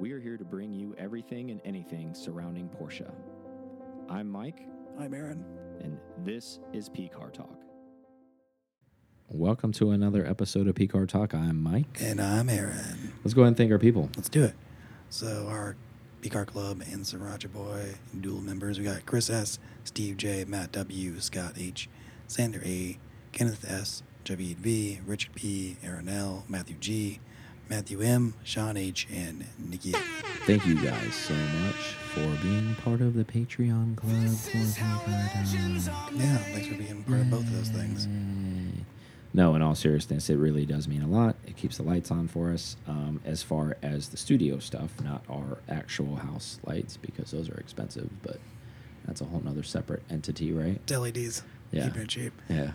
We are here to bring you everything and anything surrounding Porsche. I'm Mike, I'm Aaron. and this is P Car Talk. Welcome to another episode of P Car Talk. I'm Mike. And I'm Aaron. Let's go ahead and thank our people. Let's do it. So, our P Car Club and Sriracha Boy dual members we got Chris S., Steve J., Matt W., Scott H., Sander A., Kenneth S., Javid V., Richard P., Aaron L., Matthew G., Matthew M., Sean H., and Nikki. Thank you guys so much for being part of the Patreon club for P Car Talk. Yeah, thanks for being part of both of those things. No, in all seriousness, it really does mean a lot. It keeps the lights on for us um, as far as the studio stuff, not our actual house lights, because those are expensive, but that's a whole nother separate entity, right? It's LEDs. Yeah. Keep it in shape. Yeah.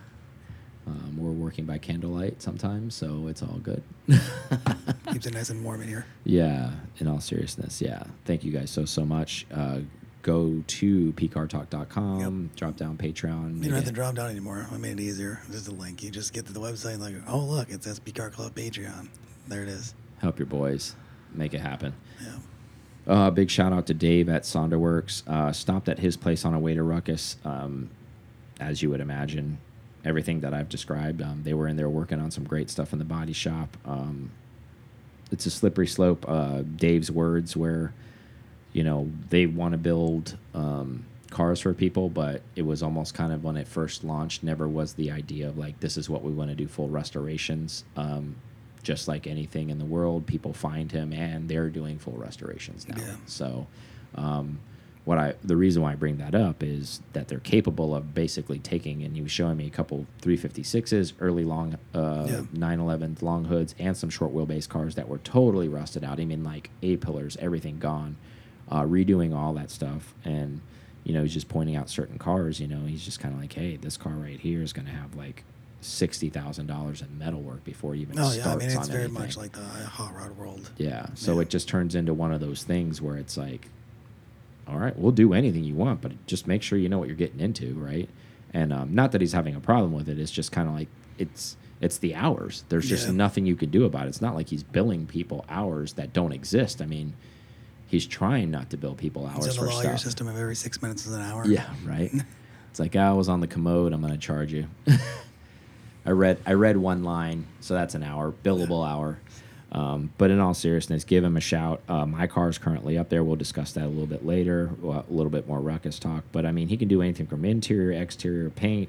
Um, we're working by candlelight sometimes, so it's all good. Keeps it nice and warm in here. yeah, in all seriousness, yeah. Thank you guys so, so much. Uh, go to pcartalk.com, drop down Patreon. You don't have to drop down anymore. I made it easier. Just a link. You just get to the website and like, oh look, it says Car Club Patreon. There it is. help your boys make it happen. Yeah. Uh, big shout out to Dave at Sonderworks. Uh, stopped at his place on a way to Ruckus. Um, as you would imagine, everything that I've described, um, they were in there working on some great stuff in the body shop. Um, it's a slippery slope. Uh, Dave's words, where you know they want to build um, cars for people, but it was almost kind of when it first launched, never was the idea of like this is what we want to do full restorations. Um, just like anything in the world, people find him and they're doing full restorations now. Yeah. So, um, what I the reason why I bring that up is that they're capable of basically taking and he was showing me a couple 356s, early long uh, Yeah. 911 long hoods, and some short wheelbase cars that were totally rusted out. I mean, like A pillars, everything gone, uh, redoing all that stuff, and you know he's just pointing out certain cars. You know, he's just kind of like, hey, this car right here is going to have like sixty thousand dollars in metal work before it even Oh starts yeah, I mean it's very anything. much like the hot rod world. Yeah. So Yeah. it just turns into one of those things where it's like, all right, we'll do anything you want, but just make sure you know what you're getting into, right? And um, not that he's having a problem with it. It's just kind of like it's it's the hours. There's just Yeah. nothing you can do about it. It's not like he's billing people hours that don't exist. I mean, he's trying not to bill people hours for stuff. system of every six minutes is an hour. Yeah, right. it's like "Ah, I was on the commode. I'm going to charge you. I read I read one line, so that's an hour billable hour. Um, but in all seriousness, give him a shout. Uh, my car is currently up there. We'll discuss that a little bit later. A little bit more ruckus talk. But I mean, he can do anything from interior, exterior, paint,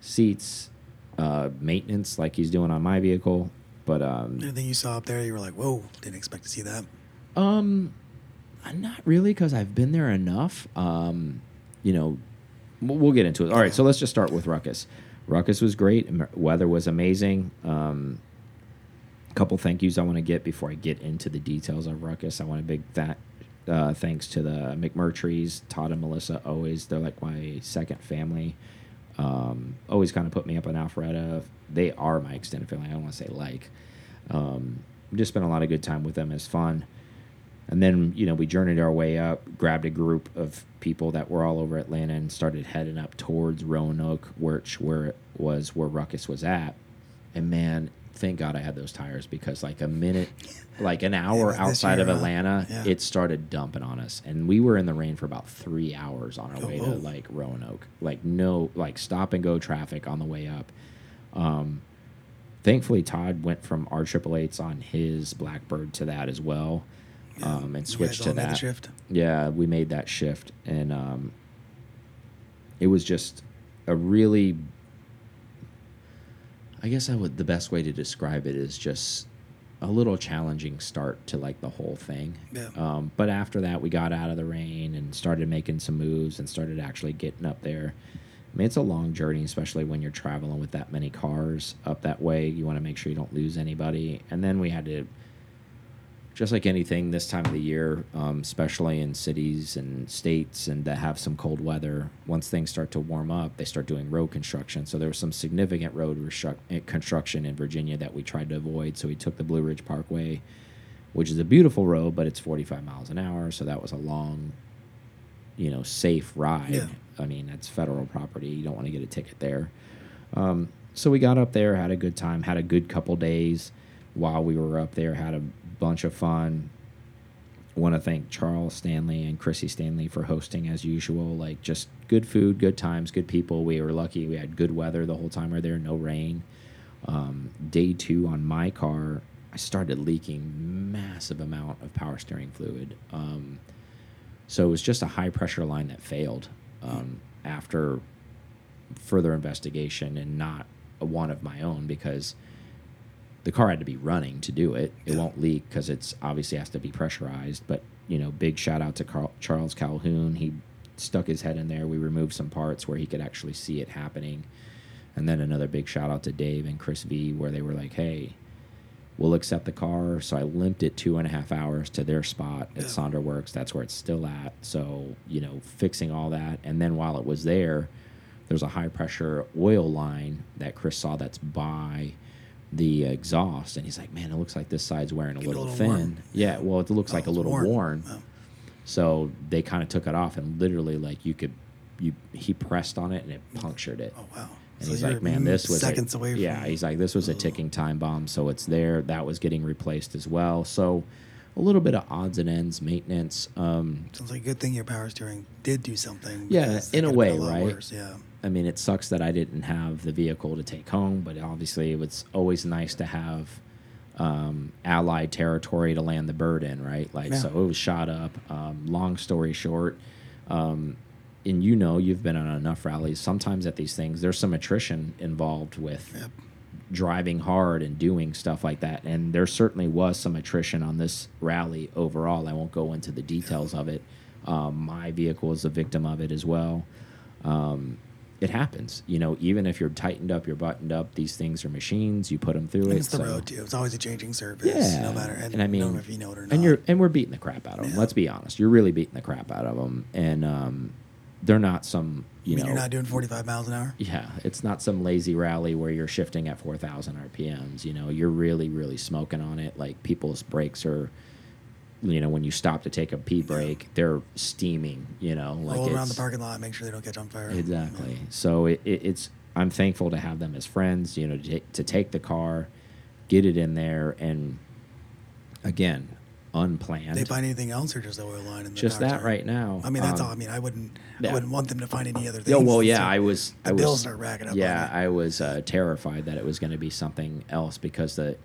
seats, uh, maintenance, like he's doing on my vehicle. But um, Anything you saw up there, you were like, whoa, didn't expect to see that. um, not really, because I've been there enough. Um, you know, we'll get into it. All right, so let's just start with Ruckus. Ruckus was great. Weather was amazing. Um, couple thank yous I want to get before I get into the details of Ruckus. I want a big that uh, thanks to the McMurtries, Todd and Melissa. Always, they're like my second family. Um, always kind of put me up on Alpharetta. They are my extended family. I don't want to say like. Um, just spent a lot of good time with them. It's fun. And then, you know, we journeyed our way up, grabbed a group of people that were all over Atlanta and started heading up towards Roanoke, which where it was where Ruckus was at. And man, thank God I had those tires because like a minute, like an hour outside of? Atlanta, Yeah. it started dumping on us. And we were in the rain for about three hours on our Oh, way to like Roanoke. Like no, like stop and go traffic on the way up. Um, thankfully, Todd went from our triple eights on his Blackbird to that as well, Yeah. um, and switched to all made the that. shift. Yeah, we made that shift, and um, it was just a really. I guess I would. The best way to describe it is just a little challenging start to like the whole thing. Yeah. Um, but after that, we got out of the rain and started making some moves and started actually getting up there. I mean, it's a long journey, especially when you're traveling with that many cars up that way. You want to make sure you don't lose anybody. And then we had to, just like anything this time of the year, um, especially in cities and states and that have some cold weather, once things start to warm up, they start doing road construction. So there was some significant road eh, construction in Virginia that we tried to avoid. So we took the Blue Ridge Parkway, which is a beautiful road, but it's 45 miles an hour. So that was a long, you know, safe ride. Yeah. I mean, that's federal property. You don't want to get a ticket there. Um, so we got up there, had a good time, had a good couple days while we were up there, had a bunch of fun. want to thank Charles Stanley and Chrissy Stanley for hosting as usual. Like just good food, good times, good people. We were lucky. We had good weather the whole time we were there, no rain. Um, day two on my car, I started leaking massive amount of power steering fluid. Um, so it was just a high pressure line that failed um, after further investigation and not one of my own because the car had to be running to do it. It Yeah. won't leak because it's obviously has to be pressurized. But you know, big shout out to Carl, Charles Calhoun. He stuck his head in there. We removed some parts where he could actually see it happening. And then another big shout out to Dave and Chris V, where they were like, "Hey, we'll accept the car." So I limped it two and a half hours to their spot at Yeah. Sonder Works. That's where it's still at. So you know, fixing all that, and then while it was there, there's a high pressure oil line that Chris saw that's by the exhaust, and he's like, "Man, it looks like this side's wearing a Getting a little, little thin." worn. Yeah, well, it looks Oh, like a little worn. worn. Oh. So they kind of took it off, and literally, like you could, you he pressed on it and it punctured it. Oh wow. And So he's like, man, this was a- away from yeah. He's like, this was a ticking time bomb. So it's there. That was getting replaced as well. So a little bit of odds and ends maintenance. Um, Sounds like a good thing your power steering did do something. Yeah, in a way, lot right? worse, Yeah. I mean, it sucks that I didn't have the vehicle to take home, but obviously, it was always nice to have um, allied territory to land the bird in, right? Like, Yeah. so it was shot up. Um, long story short, um, and you know, you've been on enough rallies. Sometimes at these things, there's some attrition involved with Yep. driving hard and doing stuff like that. And there certainly was some attrition on this rally overall. I won't go into the details of it. Um, my vehicle is a victim of it as well. Um, it happens, you know. Even if you're tightened up, you're buttoned up. These things are machines. You put them through And it. it's the so- road too. It's always a changing surface. Yeah, No matter. And, and I mean, no matter if you know it or not. and you're and we're beating the crap out of them. Yeah. Let's be honest. You're really beating the crap out of them, and um, they're not some I you mean, know. you're not doing 45 miles an hour. yeah, it's not some lazy rally where you're shifting at 4,000 RPMs. You know, you're really, really smoking on it. Like people's brakes are, you know, when you stop to take a pee break, they're steaming. You know, like Roll around the parking lot, make sure they don't catch on fire. Exactly. So it, it, it's I'm thankful to have them as friends. You know, to, to take the car, get it in there, and again, unplanned. They find anything else or just the oil line? In the just that right now. I mean, that's um, all. I mean, I wouldn't. yeah. I wouldn't want them to find any other things. Yeah, well, yeah, So I was. The I was, bills start racking up. Yeah. I was uh, terrified that it was going to be something else because the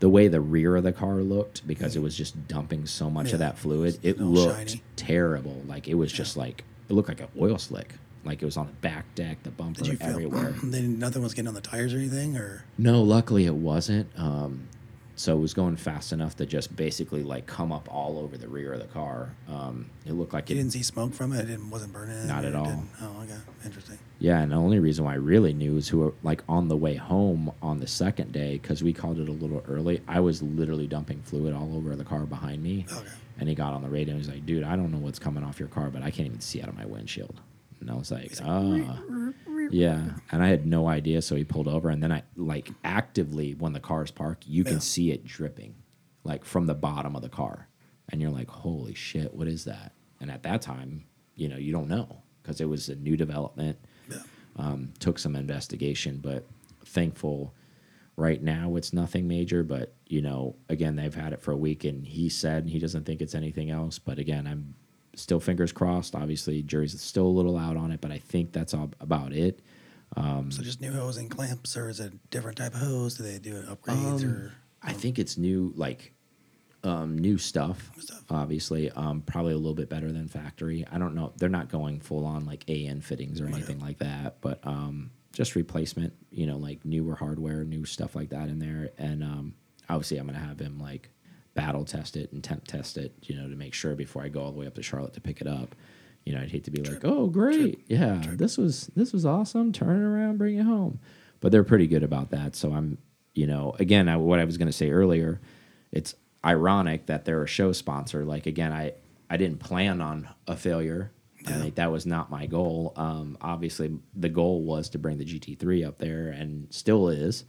the way the rear of the car looked, because it was just dumping so much of that fluid, it looked shiny. terrible. Like it was just like it looked like an oil slick. Like it was on the back deck, the bumper, Did you feel everywhere. then nothing was getting on the tires or anything, or No, luckily it wasn't. Um, so it was going fast enough to just basically like come up all over the rear of the car. Um, it looked like you it didn't see smoke from it? It wasn't burning. Not at all. Oh, okay, interesting. Yeah, and the only reason why I really knew is who were like on the way home on the second day because we called it a little early. I was literally dumping fluid all over the car behind me, Okay. and he got on the radio and he's like, "Dude, I don't know what's coming off your car, but I can't even see out of my windshield." And I was like, "Ah." Yeah, and I had no idea, so he pulled over, and then I like actively when the car's parked, you can Yeah. see it dripping, like from the bottom of the car, and you're like, "Holy shit, what is that?" And at that time, you know, you don't know because it was a new development. Yeah. Um, took some investigation, but thankful. Right now, it's nothing major, but you know, again, they've had it for a week, and he said he doesn't think it's anything else. But again, I'm still fingers crossed. Obviously, jury's still a little out on it, but I think that's all about it. So just new hose and clamps, or is it a different type of hose? Do they do upgrades Um, or? I think it's new, like um, new stuff. Stuff. Obviously, um, probably a little bit better than factory. I don't know. They're not going full on like AN fittings or anything like that, but um, just replacement. You know, like newer hardware, new stuff like that in there. And um, obviously, I'm gonna have him like battle test it and temp test it. You know, to make sure before I go all the way up to Charlotte to pick it up. You know, I'd hate to be like, "Oh, great, yeah, this was this was awesome. Turn it around, bring it home." But they're pretty good about that. So I'm, you know, again, I, what I was going to say earlier, it's ironic that they're a show sponsor. Like again, I I didn't plan on a failure. I think that was not my goal. Um, obviously, the goal was to bring the GT3 up there, and still is.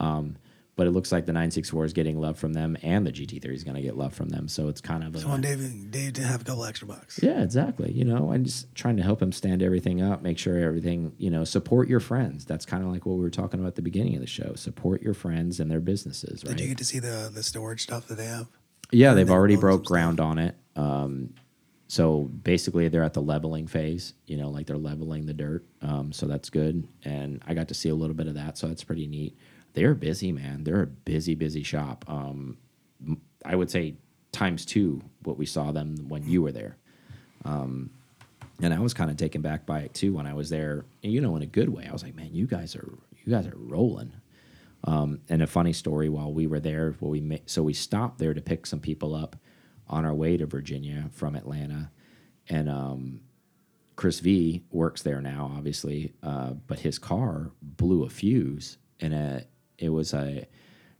Um, but it looks like the 964 is getting love from them, and the GT3 is going to get love from them. So it's kind of a, So on Dave, Dave to have a couple extra bucks. yeah, exactly. You know, I'm just trying to help him stand everything up, make sure everything, you know, support your friends. That's kind of like what we were talking about at the beginning of the show. Support your friends and their businesses, right? Did you get to see the the storage stuff that they have? Yeah, they've then already broke ground stuff. on it. Um, so basically, they're at the leveling phase. You know, like they're leveling the dirt. Um, so that's good. And I got to see a little bit of that. So that's pretty neat. They're busy, man. They're a busy, busy shop. Um, I would say times two what we saw them when you were there. Um, and I was kind of taken back by it too when I was there. You know, in a good way. I was like, man, you guys are you guys are rolling. Um, and a funny story while we were there, well, we so we stopped there to pick some people up on our way to Virginia from Atlanta, and um, Chris V works there now, obviously, uh, but his car blew a fuse, and a, it was a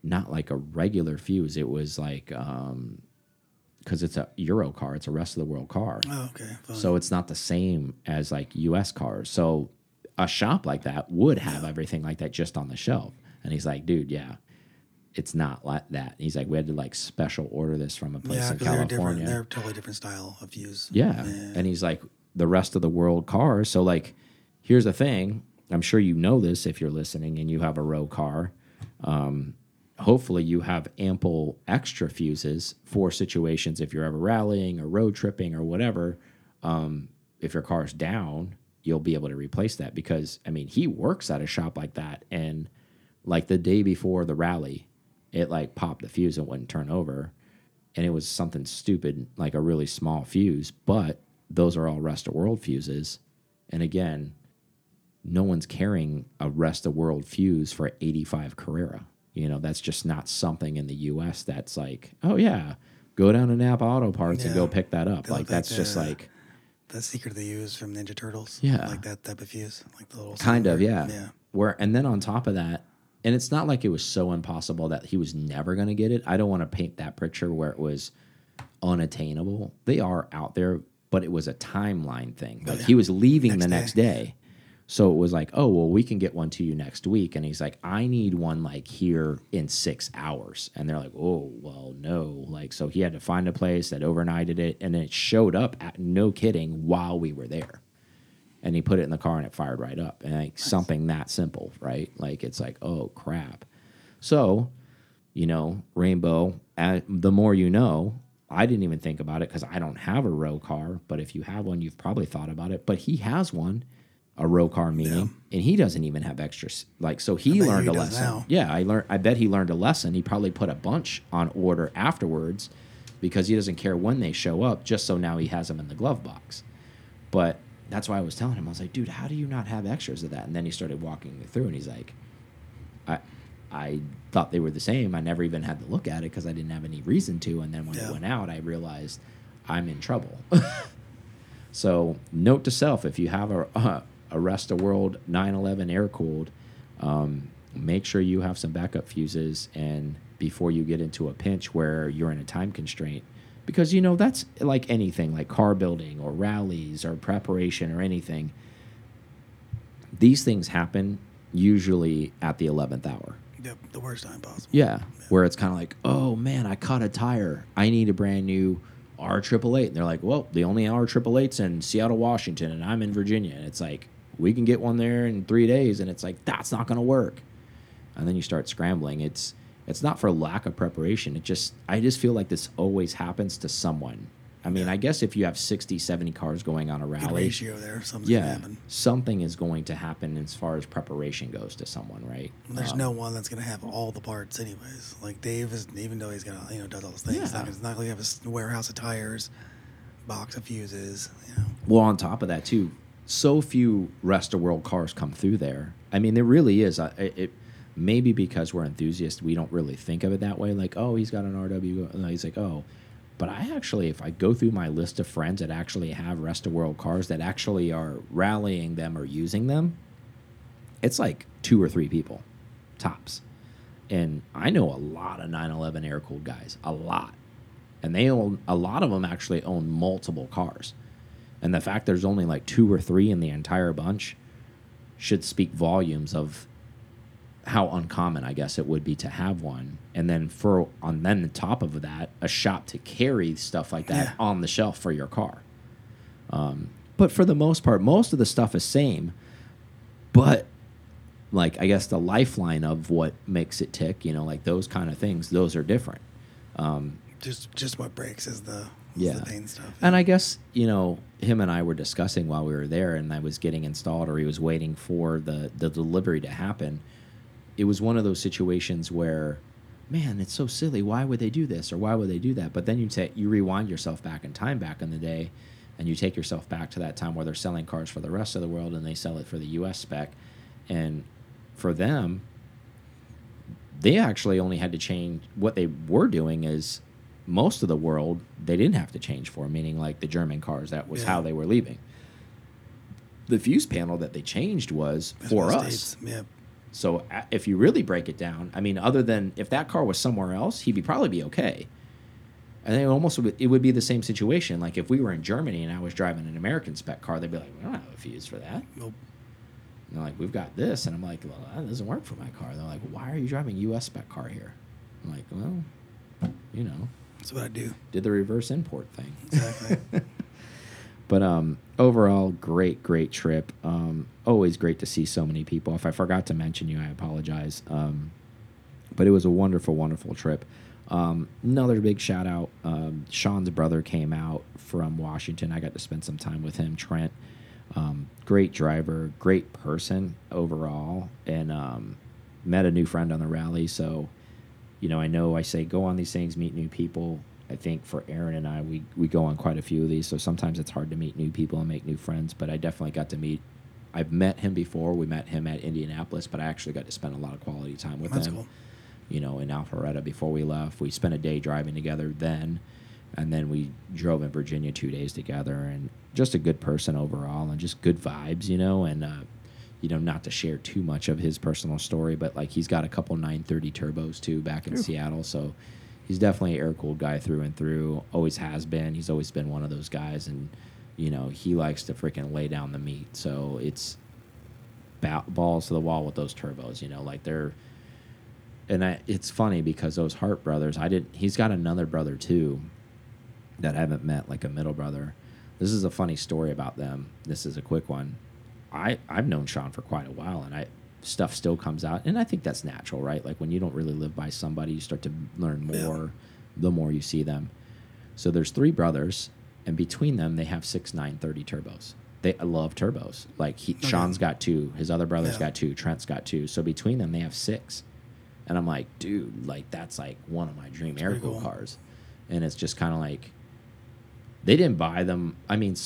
not like a regular fuse. It was like um, because it's a Euro car, it's a rest of the world car. Oh, okay. Fine. So it's not the same as like US cars. So a shop like that would have everything like that just on the shelf. And he's like, dude, yeah, it's not like that. And he's like, we had to like special order this from a place yeah, in because they're. California. They're totally different style of fuse. Yeah. And he's like, the rest of the world cars. So, like, here's the thing I'm sure you know this if you're listening and you have a row car. Um, hopefully, you have ample extra fuses for situations if you're ever rallying or road tripping or whatever. Um, if your car's down, you'll be able to replace that because, I mean, he works at a shop like that. And, like, the day before the rally, it like popped the fuse and wouldn't turn over and it was something stupid like a really small fuse but those are all rest of world fuses and again no one's carrying a rest of world fuse for 85 carrera. You know that's just not something in the us that's like oh yeah go down to napa auto parts and go pick that up. They like that's just like The secret they use from Ninja Turtles. Yeah. Like that type of fuse. Like the little kind of yeah. Yeah. where and then on top of that and it's not like it was so impossible that he was never going to get it. I don't want to paint that picture where it was unattainable. They are out there but it was a timeline thing. Oh, like he was leaving the Next next day so it was like oh well we can get one to you next week. And he's like i need one like here in six hours. And they're like oh well no. Like so he had to find a place that overnighted it and it showed up at no kidding while we were there. And he put it in the car and it fired right up. And like something that simple right? Like it's like oh crap. So you know rainbow uh, the more you know i didn't even think about it because i don't have a row car but if you have one you've probably thought about it. But he has one a row car meaning and he doesn't even have extras like so he learned he a lesson now. yeah i learned i bet he learned a lesson he probably put a bunch on order afterwards because he doesn't care when they show up just so now he has them in the glove box but that's why I was telling him, I was like, dude, how do you not have extras of that? And then he started walking me through, and he's like, I, I thought they were the same. I never even had to look at it because I didn't have any reason to. And then when Yeah. it went out, I realized I'm in trouble. so, note to self: if you have a uh, a Rest of World 911 air cooled, um, make sure you have some backup fuses and before you get into a pinch where you're in a time constraint. Because you know that's like anything like car building or rallies or preparation or anything. These things happen usually at the 11th hour. Yep. The worst time possible. yeah. Where it's kind of like oh man i caught a tire. I need a brand new r888 and they're like well the only r888's in seattle washington and i'm in virginia. And it's like we can get one there in three days and it's like that's not going to work and then you start scrambling it's it's not for lack of preparation it just i just feel like this always happens to someone i mean i guess if you have 60 70 cars going on a Good rally ratio there. Something's gonna yeah happen. something is going to happen as far as preparation goes to someone right There's Um, no one that's gonna have all the parts, anyways. Like Dave is, even though he's got, you know, does all those things. Yeah. not, it's not like you have a warehouse of tires, box of fuses. You know, Well, on top of that, too, so few rest of world cars come through there. I mean, there really is. I- It, maybe because we're enthusiasts, we don't really think of it that way. Like, oh, he's got an RW. And he's like, oh. But I actually, if I go through my list of friends that actually have rest of world cars that actually are rallying them or using them, it's like two or three people, tops. And I know a lot of 911 air cooled guys, a lot. And they own, a lot of them actually own multiple cars. And the fact there's only like two or three in the entire bunch should speak volumes of how uncommon I guess it would be to have one. And then for on then the top of that, a shop to carry stuff like that Yeah. on the shelf for your car. Um, but for the most part, most of the stuff is same. But like I guess the lifeline of what makes it tick, you know, like those kind of things, those are different. Um, just just what breaks is the is Yeah. the paint stuff. And I guess, you know, him and I were discussing while we were there and I was getting installed or he was waiting for the, the delivery to happen. It was one of those situations where, man, it's so silly. Why would they do this or why would they do that? But then you take you rewind yourself back in time back in the day and you take yourself back to that time where they're selling cars for the rest of the world and they sell it for the US spec. And for them, they actually only had to change what they were doing is most of the world they didn't have to change for meaning like the german cars that was Yeah. how they were leaving the fuse panel that they changed was That's for us Yeah. so if you really break it down i mean other than if that car was somewhere else he'd be probably be okay and then it almost would, it would be the same situation like if we were in germany and i was driving an american spec car they'd be like we don't have a fuse for that Nope. and they're like, we've got this. And I'm like, well, that doesn't work for my car. They're like, why are you driving US spec car here? I'm like, well, you know, That's what I do. did the reverse import thing. Exactly. But um, overall, great, great trip. Um, always great to see so many people. If I forgot to mention you, I apologize. Um, but it was a wonderful, wonderful trip. Um, another big shout out. Um, Sean's brother came out from Washington. I got to spend some time with him. Trent, um, great driver, great person overall, and um, met a new friend on the rally. So, you know, I know I say go on these things, meet new people. I think for Aaron and I, we we go on quite a few of these. So sometimes it's hard to meet new people and make new friends. But I definitely got to meet. I've met him before. We met him at Indianapolis, but I actually got to spend a lot of quality time with That's him cool. you know, in Alpharetta before we left. We spent a day driving together then, and then we drove in Virginia two days together. And just a good person overall, and just good vibes, you know. And uh, you know, not to share too much of his personal story, but like he's got a couple 930 turbos too back in Ooh. Seattle, so he's definitely an air cooled guy through and through. Always has been. He's always been one of those guys, and you know, he likes to freaking lay down the meat. So it's ba balls to the wall with those turbos. You know, like they're and I, it's funny because those Hart brothers, I didn't. He's got another brother too, that I haven't met, like a middle brother. This is a funny story about them. This is a quick one. I I've known Sean for quite a while, and I stuff still comes out, and I think that's natural, right? Like when you don't really live by somebody, you start to learn Yeah. more the more you see them. So there's three brothers, and between them, they have six nine thirty turbos. They love turbos. Like he, Okay. Sean's got two, his other brother's Yeah. got two, Trent's got two. So between them, they have six. And I'm like, dude, like that's like one of my dream That's air cool. cars. And it's just kind of like they didn't buy them. I mean,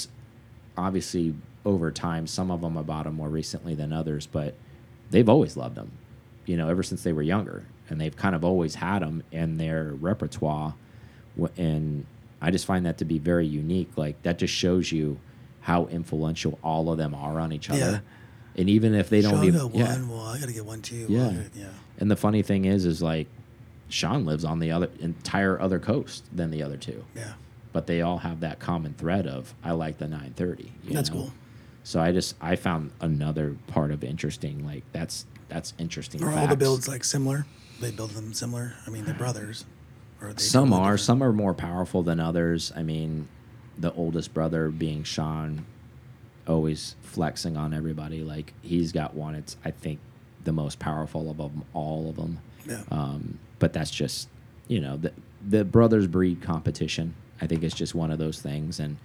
obviously over time, some of them I bought them more recently than others, but they've always loved them. You know, ever since they were younger, and they've kind of always had them in their repertoire. And I just find that to be very unique. Like that just shows you how influential all of them are on each other. Yeah. And even if they don't Sean even, got yeah. one. Well, I got to get one too. Yeah. Well, yeah. And the funny thing is, is like Sean lives on the other entire other coast than the other two, Yeah. but they all have that common thread of I like the 930. That's know? cool. So I just I found another part of interesting. Like that's that's interesting. Are all the builds like similar? They build them similar. I mean, they're brothers. Or are they Some totally are. different? Some are more powerful than others. I mean, the oldest brother being Sean, always flexing on everybody. Like he's got one. It's I think the most powerful of them, all of them. Yeah. Um, but that's just you know the the brothers breed competition. I think it's just one of those things, and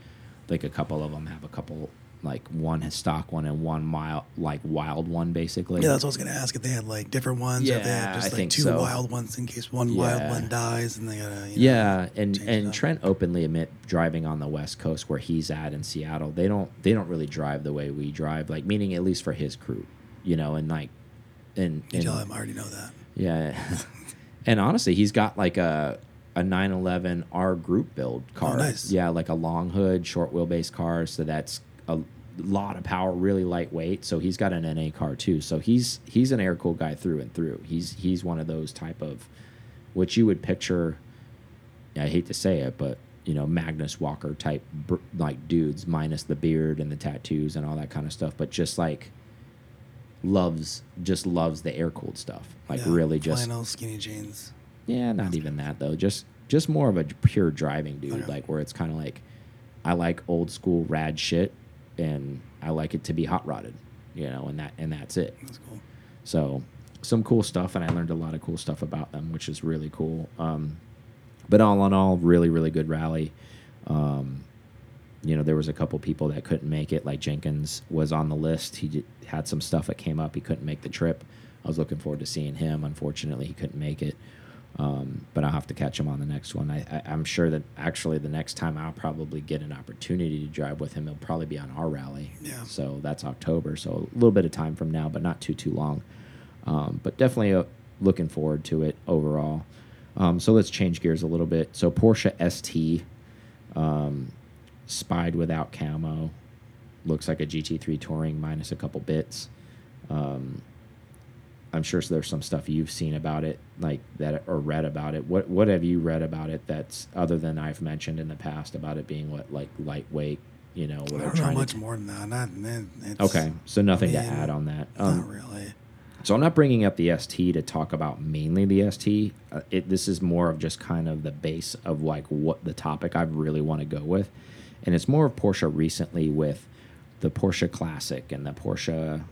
like a couple of them have a couple like one has stock one and one mild like wild one basically. yeah, that's what I was gonna ask if they had like different ones, or if they Yeah, had just I like two so. wild ones in case one wild one dies, and they gotta. You know, yeah, and and. Trent openly admit driving on the West Coast where he's at in Seattle, they don't they don't really drive the way we drive, like meaning at least for his crew, you know, and like, and, You and tell him I already know that. yeah, and honestly, he's got like a a 911 R group build oh, car, Oh, nice. yeah, like a long hood, short wheelbase car, so that's a lot of power, really lightweight. So he's got an NA car too. So he's he's an air cooled guy through and through. He's he's one of those type of, which you would picture. I hate to say it, but you know Magnus Walker type br like dudes, minus the beard and the tattoos and all that kind of stuff, but just like loves just loves the air cooled stuff. Like Yeah, really just flannel, skinny jeans. yeah, not even that though. Just just more of a pure driving dude, Okay. like where it's kind of like I like old school rad shit, and I like it to be hot rodded, you know, and that and that's it. That's cool. So some cool stuff, and I learned a lot of cool stuff about them, which is really cool. Um, but all in all, really, really good rally. Um, you know, there was a couple people that couldn't make it. Like Jenkins was on the list. He did, had some stuff that came up. He couldn't make the trip. I was looking forward to seeing him. Unfortunately, he couldn't make it. Um, but I'll have to catch him on the next one. I, I, am sure that actually the next time I'll probably get an opportunity to drive with him, he'll probably be on our rally. Yeah. So that's October. So a little bit of time from now, but not too too long. Um, but definitely uh, looking forward to it overall. Um, so let's change gears a little bit. So Porsche ST, um, spied without camo, looks like a GT3 Touring minus a couple bits. Um, I'm sure there's some stuff you've seen about it, like that, or read about it. What what have you read about it that's other than I've mentioned in the past about it being what like lightweight? You know, I what don't know much more than that. Not, it's, Okay, so nothing I to add on that. Not Um, really. so I'm not bringing up the ST to talk about mainly the ST. Uh, it, this is more of just kind of the base of like what the topic I really want to go with, and it's more of Porsche recently with the Porsche Classic and the Porsche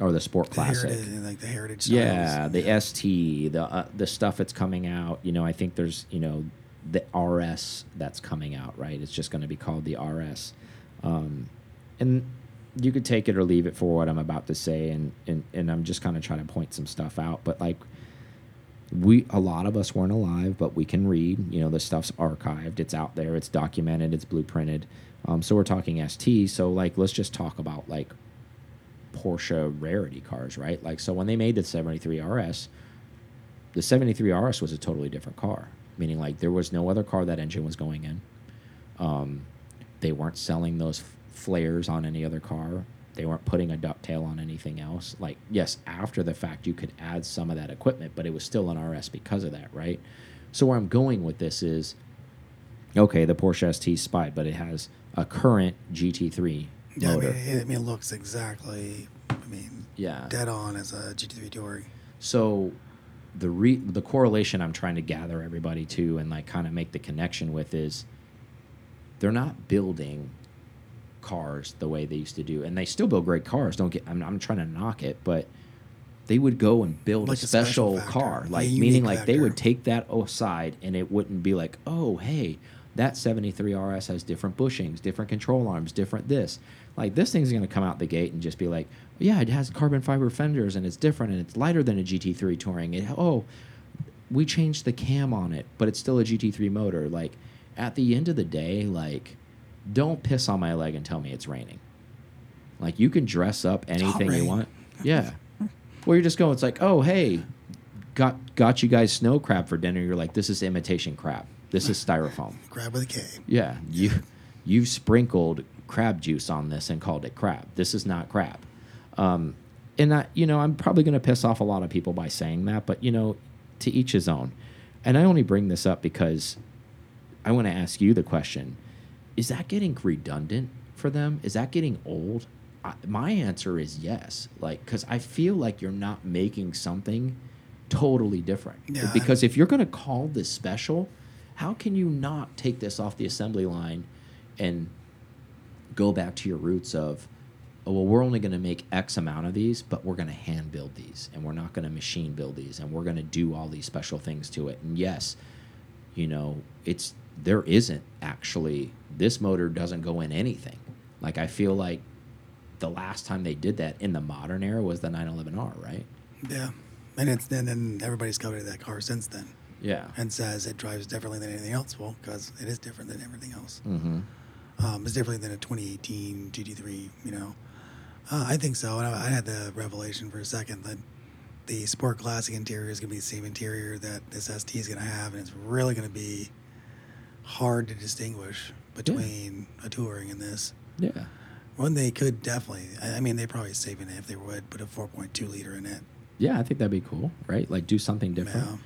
or the Sport The Classic. heritage, like the heritage. Yeah, styles. the ST, the uh, the stuff that's coming out. You know, I think there's you know the RS that's coming out. Right, it's just going to be called the RS, um, and you could take it or leave it for what I'm about to say, and and and I'm just kind of trying to point some stuff out. But like, we a lot of us weren't alive, but we can read. You know, the stuff's archived, it's out there, it's documented, it's blueprinted. Um, so we're talking ST. So like, let's just talk about like Porsche rarity cars, right? Like, so when they made the 73 RS, the 73 RS was a totally different car, meaning like there was no other car that engine was going in. Um, they weren't selling those flares on any other car. They weren't putting a ducktail on anything else. Like, yes, after the fact, you could add some of that equipment, but it was still an RS because of that, right? So where I'm going with this is, okay, the Porsche ST Spy, but it has a current GT3 Yeah, I mean, it, I mean, it looks exactly. I mean, yeah. dead on as a GT3 Touring. So the re the correlation I'm trying to gather everybody to and like kind of make the connection with is they're not building cars the way they used to do, and they still build great cars. Don't get I'm, I'm trying to knock it, but they would go and build Like a a special special, car, like a like unique meaning like they would take that aside, and it wouldn't be like, oh hey, that 73 RS has different bushings, different control arms, different this. Like this thing's gonna come out the gate and just be like, yeah, it has carbon fiber fenders and it's different and it's lighter than a GT3 Touring. It, oh, we changed the cam on it, but it's still a GT3 motor. Like at the end of the day, like don't piss on my leg and tell me it's raining. Like you can dress up anything you want. Yeah. Well, you're just going. It's like, oh hey, got got you guys snow crab for dinner. You're like, this is imitation crab. This is styrofoam. Crab with a K. Yeah, you you've sprinkled crab juice on this and called it crab. This is not crab. Um, and I, you know, I'm probably going to piss off a lot of people by saying that, but you know, to each his own. And I only bring this up because I want to ask you the question: Is that getting redundant for them? Is that getting old? I, my answer is yes. Like, because I feel like you're not making something totally different. Yeah. Because if you're going to call this special, how can you not take this off the assembly line and go back to your roots of, oh, well, we're only going to make X amount of these, but we're going to hand build these and we're not going to machine build these and we're going to do all these special things to it. And yes, you know, it's there isn't actually this motor doesn't go in anything. Like I feel like the last time they did that in the modern era was the 911R, right? Yeah, and it's and then everybody's coveted that car since then, Yeah. and says it drives differently than anything else. Well, because it is different than everything else. Mm-hmm. Um, it's different than a 2018 GT3. You know, uh, I think so. And I, I had the revelation for a second that the Sport Classic interior is going to be the same interior that this ST is going to have, and it's really going to be hard to distinguish between a touring and this. Yeah. When they could definitely, I I mean, they probably saving it if they would put a 4.2 liter in it. Yeah, I think that'd be cool, right? Like do something different. Yeah.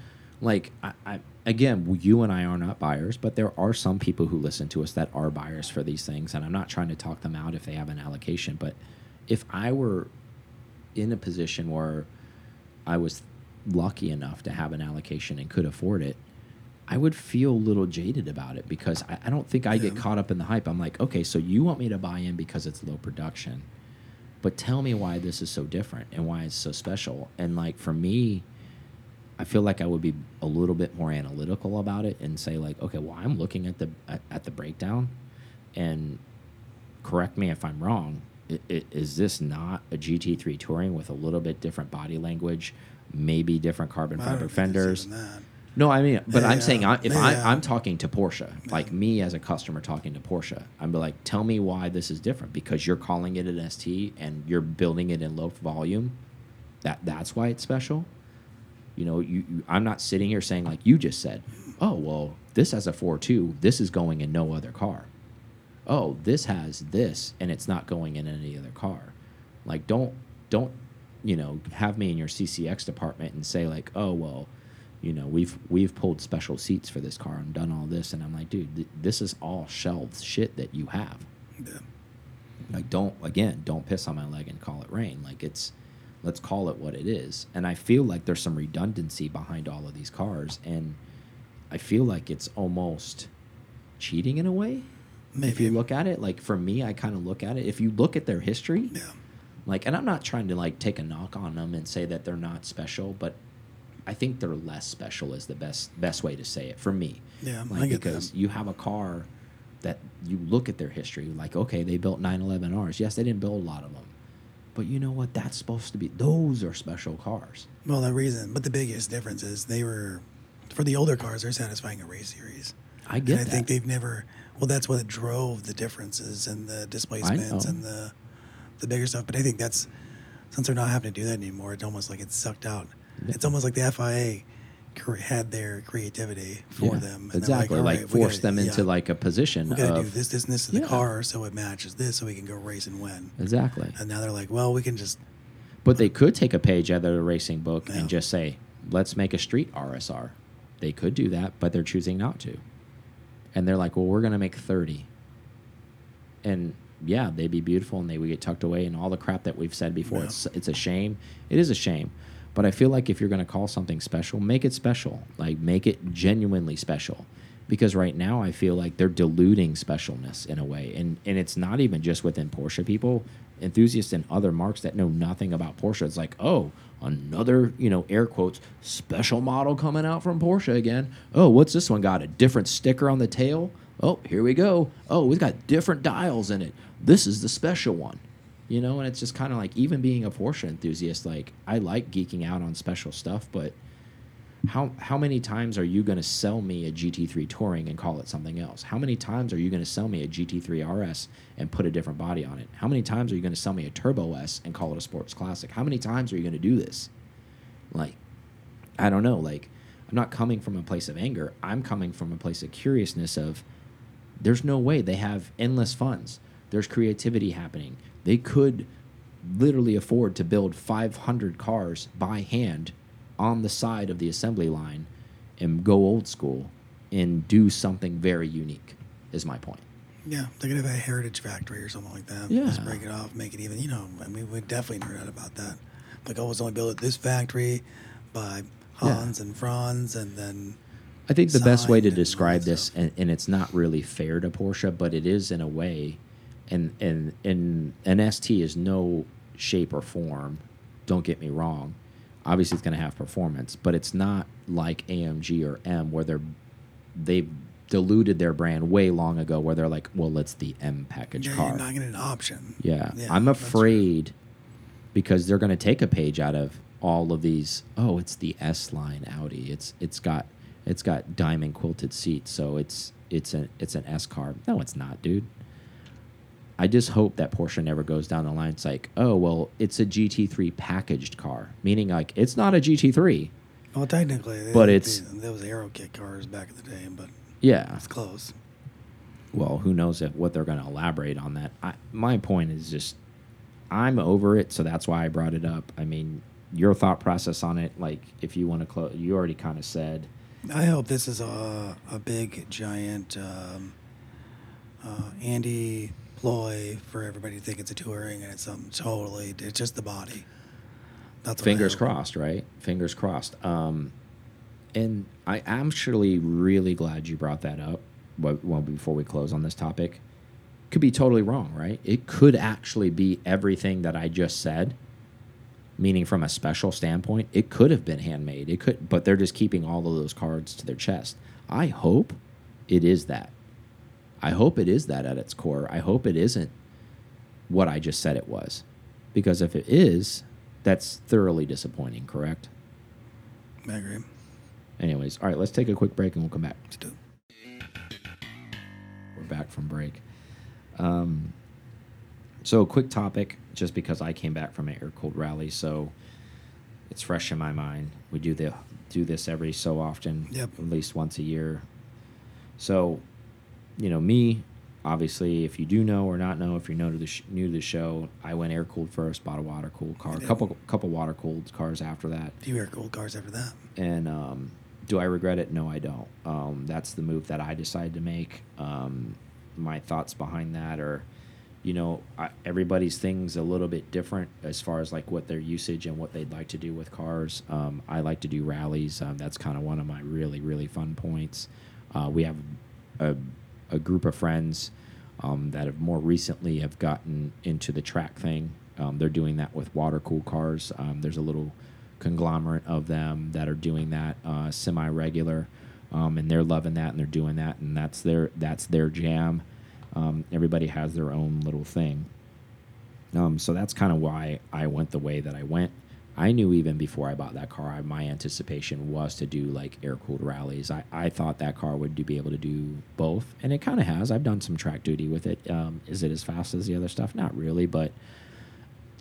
Like I, I again, you and I are not buyers, but there are some people who listen to us that are buyers for these things, and I'm not trying to talk them out if they have an allocation, but if I were in a position where I was lucky enough to have an allocation and could afford it, I would feel a little jaded about it because I, I don't think I get caught up in the hype. I'm like, okay, so you want me to buy in because it's low production, but tell me why this is so different and why it's so special. And like for me, I feel like I would be a little bit more analytical about it and say like, okay, well, I'm looking at the at, at the breakdown, and correct me if I'm wrong. I- i- Is this not a GT3 touring with a little bit different body language, maybe different carbon I fiber fenders? No, I mean, but I'm Yeah, saying I, if I, yeah. I'm talking to Porsche, like me as a customer talking to Porsche, I'm like, tell me why this is different because you're calling it an ST and you're building it in low volume. That that's why it's special. You know, you, you I'm not sitting here saying like you just said, oh well, this has a four two, this is going in no other car. Oh, this has this and it's not going in any other car. Like don't don't you know have me in your CCX department and say like, oh well, you know we've we've pulled special seats for this car and done all this and I'm like, dude, th this is all shelved shit that you have. Yeah. Like don't again, don't piss on my leg and call it rain. Like it's let's call it what it is. And I feel like there's some redundancy behind all of these cars and I feel like it's almost cheating in a way. If Maybe. you look at it, like for me, I kind of look at it. If you look at their history, Yeah. like, and I'm not trying to like take a knock on them and say that they're not special, but I think they're less special is the best best way to say it for me. Yeah, like I get because that. you have a car that you look at their history, like okay, they built 911Rs. Yes, they didn't build a lot of them, but you know what? That's supposed to be. Those are special cars. Well, the reason, but the biggest difference is they were, for the older cars, they're satisfying a race series. I get and I that. think they've never. Well, that's what drove the differences and the displacements and the the bigger stuff. But I think that's since they're not having to do that anymore, it's almost like it's sucked out. Yeah. It's almost like the FIA had their creativity for Yeah, them. And exactly. Like, like, "All right, we force gotta- them into yeah, like a position we got to do this, this, and this in the car so it matches this, so we can go race and win. exactly. And now they're like, well, we can just But they could take a page out of the racing book Yeah. and just say, let's make a street RSR. They could do that, but they're choosing not to. And they're like, well, we're going to make 30. And yeah, they'd be beautiful and they would get tucked away and all the crap that we've said before. Yeah. It's, it's a shame. It is a shame. But I feel like if you're going to call something special, make it special. Like, make it genuinely special. Because right now, I feel like they're diluting specialness in a way. And, and it's not even just within Porsche people, enthusiasts and other marques that know nothing about Porsche. It's like, oh, another, you know, air quotes, special model coming out from Porsche again. Oh, what's this one got? A different sticker on the tail? Oh, here we go. Oh, we've got different dials in it. This is the special one you know and it's just kind of like even being a porsche enthusiast like i like geeking out on special stuff but how how many times are you going to sell me a gt3 touring and call it something else? How many times are you going to sell me a gt3 rs and put a different body on it? How many times are you going to sell me a turbo s and call it a sports classic? How many times are you going to do this? Like i don't know like i'm not coming from a place of anger. I'm coming from a place of curiousness of there's no way they have endless funds. There's creativity happening. They could literally afford to build 500 cars by hand on the side of the assembly line and go old school and do something very unique, is my point. Yeah, they could have a heritage factory or something like that. Yeah. Just break it off, make it even. You know, I mean, we definitely nerd out about that. Like, oh, it's only built at this factory by Yeah. Hans and Franz, and then I think the best way to Signed and all describe this, and, and it's not really fair to Porsche, but it is in a way, and and and an ST is no shape or form. Don't get me wrong. Obviously, it's going to have performance, but it's not like AMG or M where they're they diluted their brand way long ago, where they're like, well, it's the M package yeah, car. you're not getting an option. Yeah, Yeah, I'm afraid because they're going to take a page out of all of these. Oh, it's the S line Audi. It's it's got it's got diamond quilted seats, so it's it's an it's an S car. No, it's not, dude. I just hope that Porsche never goes down the line. It's like, oh well, it's a GT3 packaged car, meaning like it's not a GT3. Well, technically, But it's- those Aero kit cars back in the day, but Yeah. it's close. well, who knows if, what they're going to elaborate on that. I, my point is just, I'm over it, so that's why I brought it up. I mean, your thought process on it, like if you want to close, you already kind of said, I hope this is a a big giant um, uh, Andy ploy for everybody to think it's a touring and it's something totally. It's just the body. That's fingers crossed, right? Fingers crossed. Um, and I am actually really glad you brought that up. Well, before we close on this topic, could be totally wrong, right? It could actually be everything that I just said. meaning from a special standpoint, it could have been handmade. It could, but they're just keeping all of those cards to their chest. I hope it is that. I hope it is that at its core. I hope it isn't what I just said it was. Because if it is, that's thoroughly disappointing, correct? I agree. Anyways, all right, let's take a quick break and we'll come back. Let's do it. We're back from break. Um, so, a quick topic, just because I came back from an air cooled rally, so it's fresh in my mind. We do the do this every so often, Yep. at least once a year. So, you know, me, obviously, if you do know or not know, if you're new to the sh new to the show, I went air cooled first, bought a water cooled car, a couple couple water cooled cars after that. A few air cooled cars after that. And um, do I regret it? No, I don't. Um, that's the move that I decided to make. Um, my thoughts behind that are, you know, I, everybody's thing's a little bit different as far as like what their usage and what they'd like to do with cars. Um, I like to do rallies. Um, that's kind of one of my really, really fun points. Uh, we have a, a group of friends um, that have more recently have gotten into the track thing. Um, they're doing that with water cool cars. Um, there's a little conglomerate of them that are doing that uh, semi regular, um, and they're loving that and they're doing that, and that's their that's their jam. Um, everybody has their own little thing. So that's kind of why I went the way that I went. I knew even before I bought that car, I, my anticipation was to do like air cooled rallies. I, I thought that car would do, be able to do both, and it kind of has. I've done some track duty with it. Um, is it as fast as the other stuff? Not really, but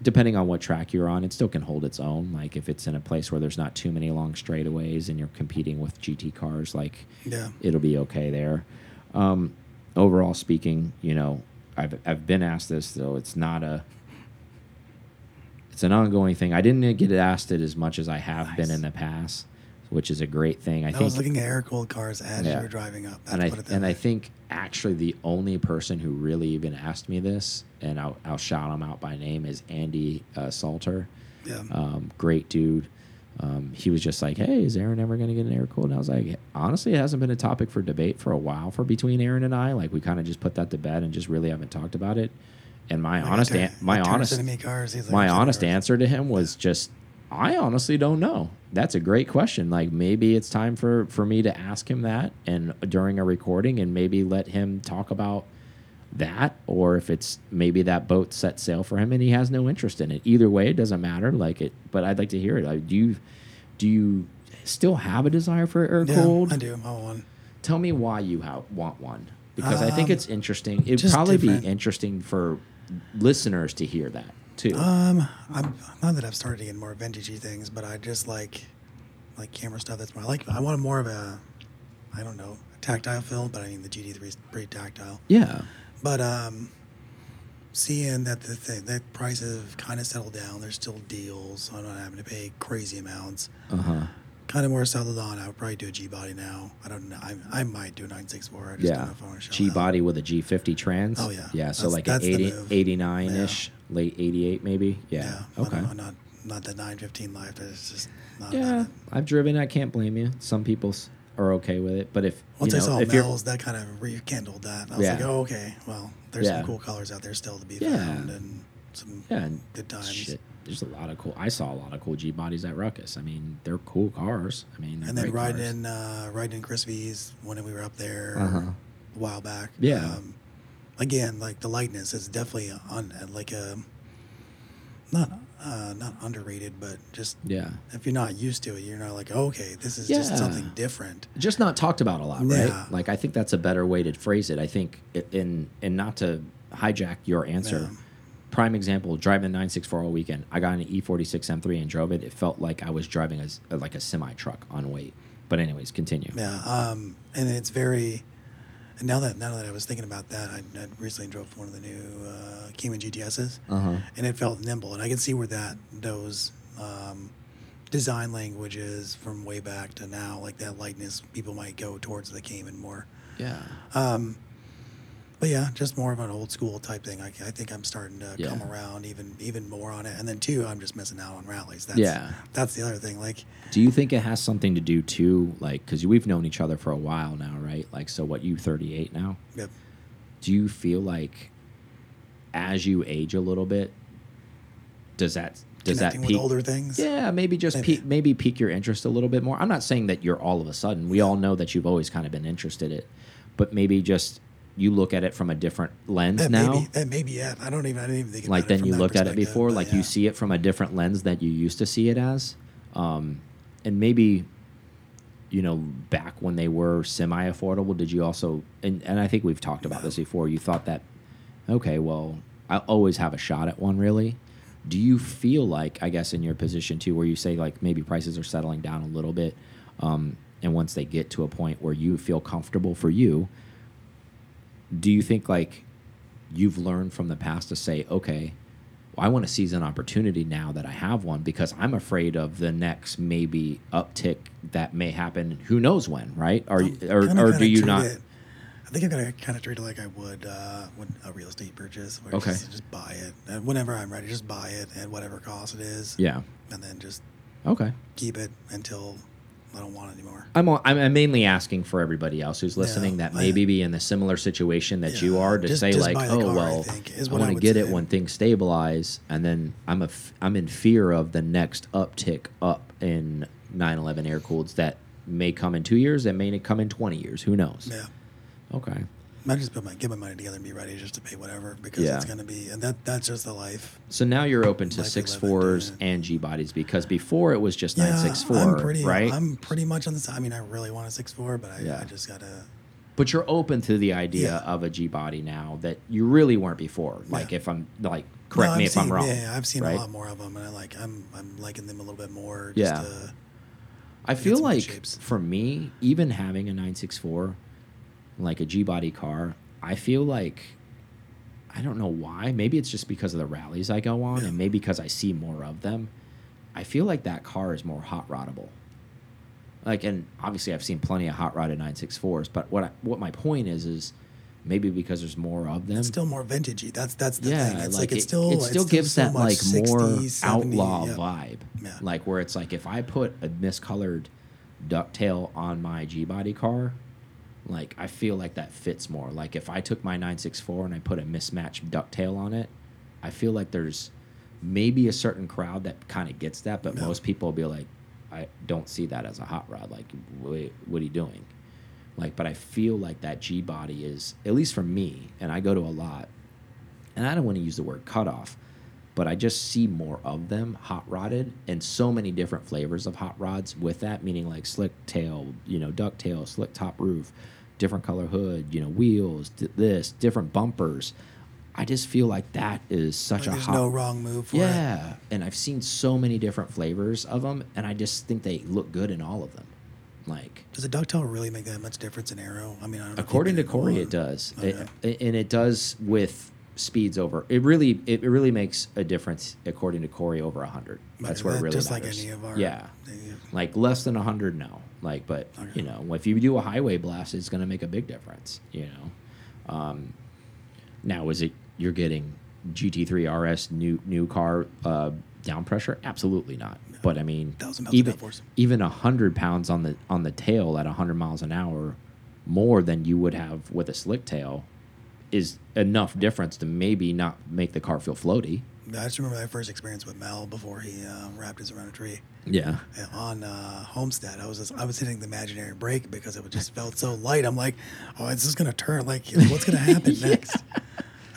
depending on what track you're on, it still can hold its own. Like if it's in a place where there's not too many long straightaways and you're competing with GT cars, like Yeah. it'll be okay there. Um, overall speaking, you know, I've I've been asked this though. It's not a. It's an ongoing thing. I didn't get asked it as much as I have been in the past, which is a great thing. I, I, think was looking at air cooled cars as Yeah. you were driving up. That's and I what it and I think actually the only person who really even asked me this, and I'll, I'll shout him out by name, is Andy uh, Salter. Yeah. Um, great dude. Um, he was just like, "Hey, is Aaron ever going to get an air cooled?" And I was like, "Honestly, it hasn't been a topic for debate for a while for between Aaron and I. Like, we kind of just put that to bed and just really haven't talked about it." And my Like, honest, my honest, cars. My honest cars." answer to him was just i honestly don't know that's a great question like maybe it's time for for me to ask him that and during a recording and maybe let him talk about that or if it's maybe that boat set sail for him and he has no interest in it either way it doesn't matter like it but i'd like to hear it like, do you do you still have a desire for air Yeah, cooled I do. I want one. tell me why you want one because i think Um, it's interesting it'd probably different. be interesting for listeners to hear that too Um, I'm not that I've started to get more vintagey things, but I just like like camera stuff. That's my I like. I want more of a, I don't know, a tactile feel, but I mean the GT3 is pretty tactile. yeah But um, seeing that the thing, that prices have kind of settled down. There's still deals. So I'm not having to pay crazy amounts. uh-huh Kind of more settled on. I would probably do a G body now. I don't know. I, I might do a 964. I just don't Yeah. know if I want to show G out. body with a G50 trans. Oh, yeah. Yeah. So That's- like that's an the 80, move. 89 ish, late 88 maybe. Yeah. I okay. don't not not the 915 life. It's just not. Yeah. it. I've driven. I can't blame you. Some people are okay with it, but if Once you I saw if you're Mel's, that kind of rekindled that. I was Yeah. like, oh, okay. Well, there's Yeah. some cool colors out there still to be Yeah. found, and some yeah, good times. shit, there's a lot of cool. I saw a lot of cool G bodies at Ruckus. I mean, they're cool cars. I mean, And then riding cars. in uh, riding in Chris V's when we were up there Uh-huh. a while back. Yeah. Um, again, like the lightness is definitely on like a not uh, not underrated, but just Yeah. if you're not used to it, you're not like, oh, okay, this is Yeah. just something different. just not talked about a lot, right? Yeah. Like I think that's a better way to phrase it. I think in and not to hijack your answer. Yeah. Prime example: driving the 964 all weekend. I got an E46 M3 and drove it. It felt like I was driving a, like a semi truck on weight. But anyways, continue. Yeah, um, and it's very. And now that now that I was thinking about that, I, I recently drove one of the new uh, Cayman GTSs, Uh-huh. and it felt nimble, and I can see where that those um, design languages from way back to now, like that lightness, people might go towards the Cayman more. Yeah. Um, but yeah, just more of an old school type thing. I, I think I'm starting to Yeah. come around even even more on it, and then two, I'm just missing out on rallies. That's, Yeah. that's the other thing. Like, Do you think it has something to do too, like, because we've known each other for a while now, right? Like, so what? You 38 now? yep, do you feel like as you age a little bit does that does that Connecting pique older things. Yeah, maybe just Maybe. Pique, maybe pique your interest a little bit more. I'm not saying that you're all of a sudden. We all know that you've always kind of been interested in it, but maybe just you look at it from a different lens That now. maybe that maybe yeah. I don't even I didn't even think like from you looked at it before. Like yeah. you see it from a different lens that you used to see it as, um, and maybe you know back when they were semi affordable. Did you also and and I think we've talked about this before. You thought that okay, well I always have a shot at one. Really, do you feel like I guess in your position too, where you say like maybe prices are settling down a little bit, um, and once they get to a point where you feel comfortable for you, do you think like you've learned from the past to say, okay, well, I want to seize an opportunity now that I have one because I'm afraid of the next maybe uptick that may happen. Who knows when, right? Or I'm or, kinda- or kinda do you not? It, I think I'm gonna kind of treat it like I would uh, when a real estate purchase. Where Okay. Just, just buy it, and whenever I'm ready, just buy it at whatever cost it is. Yeah. And then just Okay. keep it until I don't want it anymore. I'm on- I'm mainly asking for everybody else who's listening Yeah, that I- maybe be in the similar situation that you are to just- say just like, oh car, well, I I want to get it when things stabilize, and then I'm a f I'm in fear of the next uptick up in 911 air cooleds that may come in two years, that may come in 20 years. Who knows? Yeah. Okay. I just put my get my money together and be ready just to pay whatever because Yeah. it's gonna be and that that's just the life. So now you're open to six fours and G bodies because before it was just Yeah, nine six four, I'm pretty right? I'm pretty much on the side. I mean, I really want a six four, but I, Yeah. I just gotta. but you're open to the idea Yeah. of a G body now that you really weren't before. Like if I'm like, correct No, me I've if I'm wrong. Yeah, I've seen right? a lot more of them, and I like I'm I'm liking them a little bit more. Just Yeah. To, I feel like for me, even having a 964, like a G body car, I feel like I don't know why. Maybe it's just because of the rallies I go on, and maybe because I see more of them. I feel like that car is more hot roddable. Like, and obviously I've seen plenty of hot rodded 964s, but what I, what my point is is maybe because there's more of them. it's still more vintagey. That's that's the yeah, thing. It's like, like, it's it, still it it's still gives so that like 60, more 70, outlaw yeah. vibe. Yeah. Like where it's like if I put a miscolored ducktail on my G body car, like I feel like that fits more. Like if I took my 964 and I put a mismatched ducktail on it, I feel like there's maybe a certain crowd that kind of gets that, but Yeah. most people will be like, I don't see that as a hot rod. Like, wait, what are you doing? Like, but I feel like that G body is, at least for me, and I go to a lot, and I don't want to use the word cutoff, but I just see more of them hot rodded and so many different flavors of hot rods with that, meaning like slick tail, you know, duck tail, slick top roof, different color hood, you know, wheels, this, different bumpers. I just feel like that is such Like a there's hot no wrong move for it. yeah, and I've seen so many different flavors of them, and I just think they look good in all of them. Like Does a ducktail really make that much difference in aero? I mean, I don't know according to Corey, it does, Okay. It- and it does with speeds over. It really, it really makes a difference according to Corey over hundred. That's where it that- really just matters. like any of our yeah, yeah. like less than hundred, no. Like, but Okay. you know, if you do a highway blast, it's going to make a big difference. You know, um, now is it you're getting GT3 RS new new car uh, down pressure? Absolutely not. But I mean, Thousand pounds even even a hundred pounds on the on the tail at hundred miles an hour, more than you would have with a slick tail, is enough difference to maybe not make the car feel floaty. I just remember my first experience with Mel before he uh, wrapped his around a tree. Yeah. And on uh, Homestead, I was just, I was hitting the imaginary brake because it just felt so light. I'm like, oh, it's just gonna turn. Like, what's gonna happen next?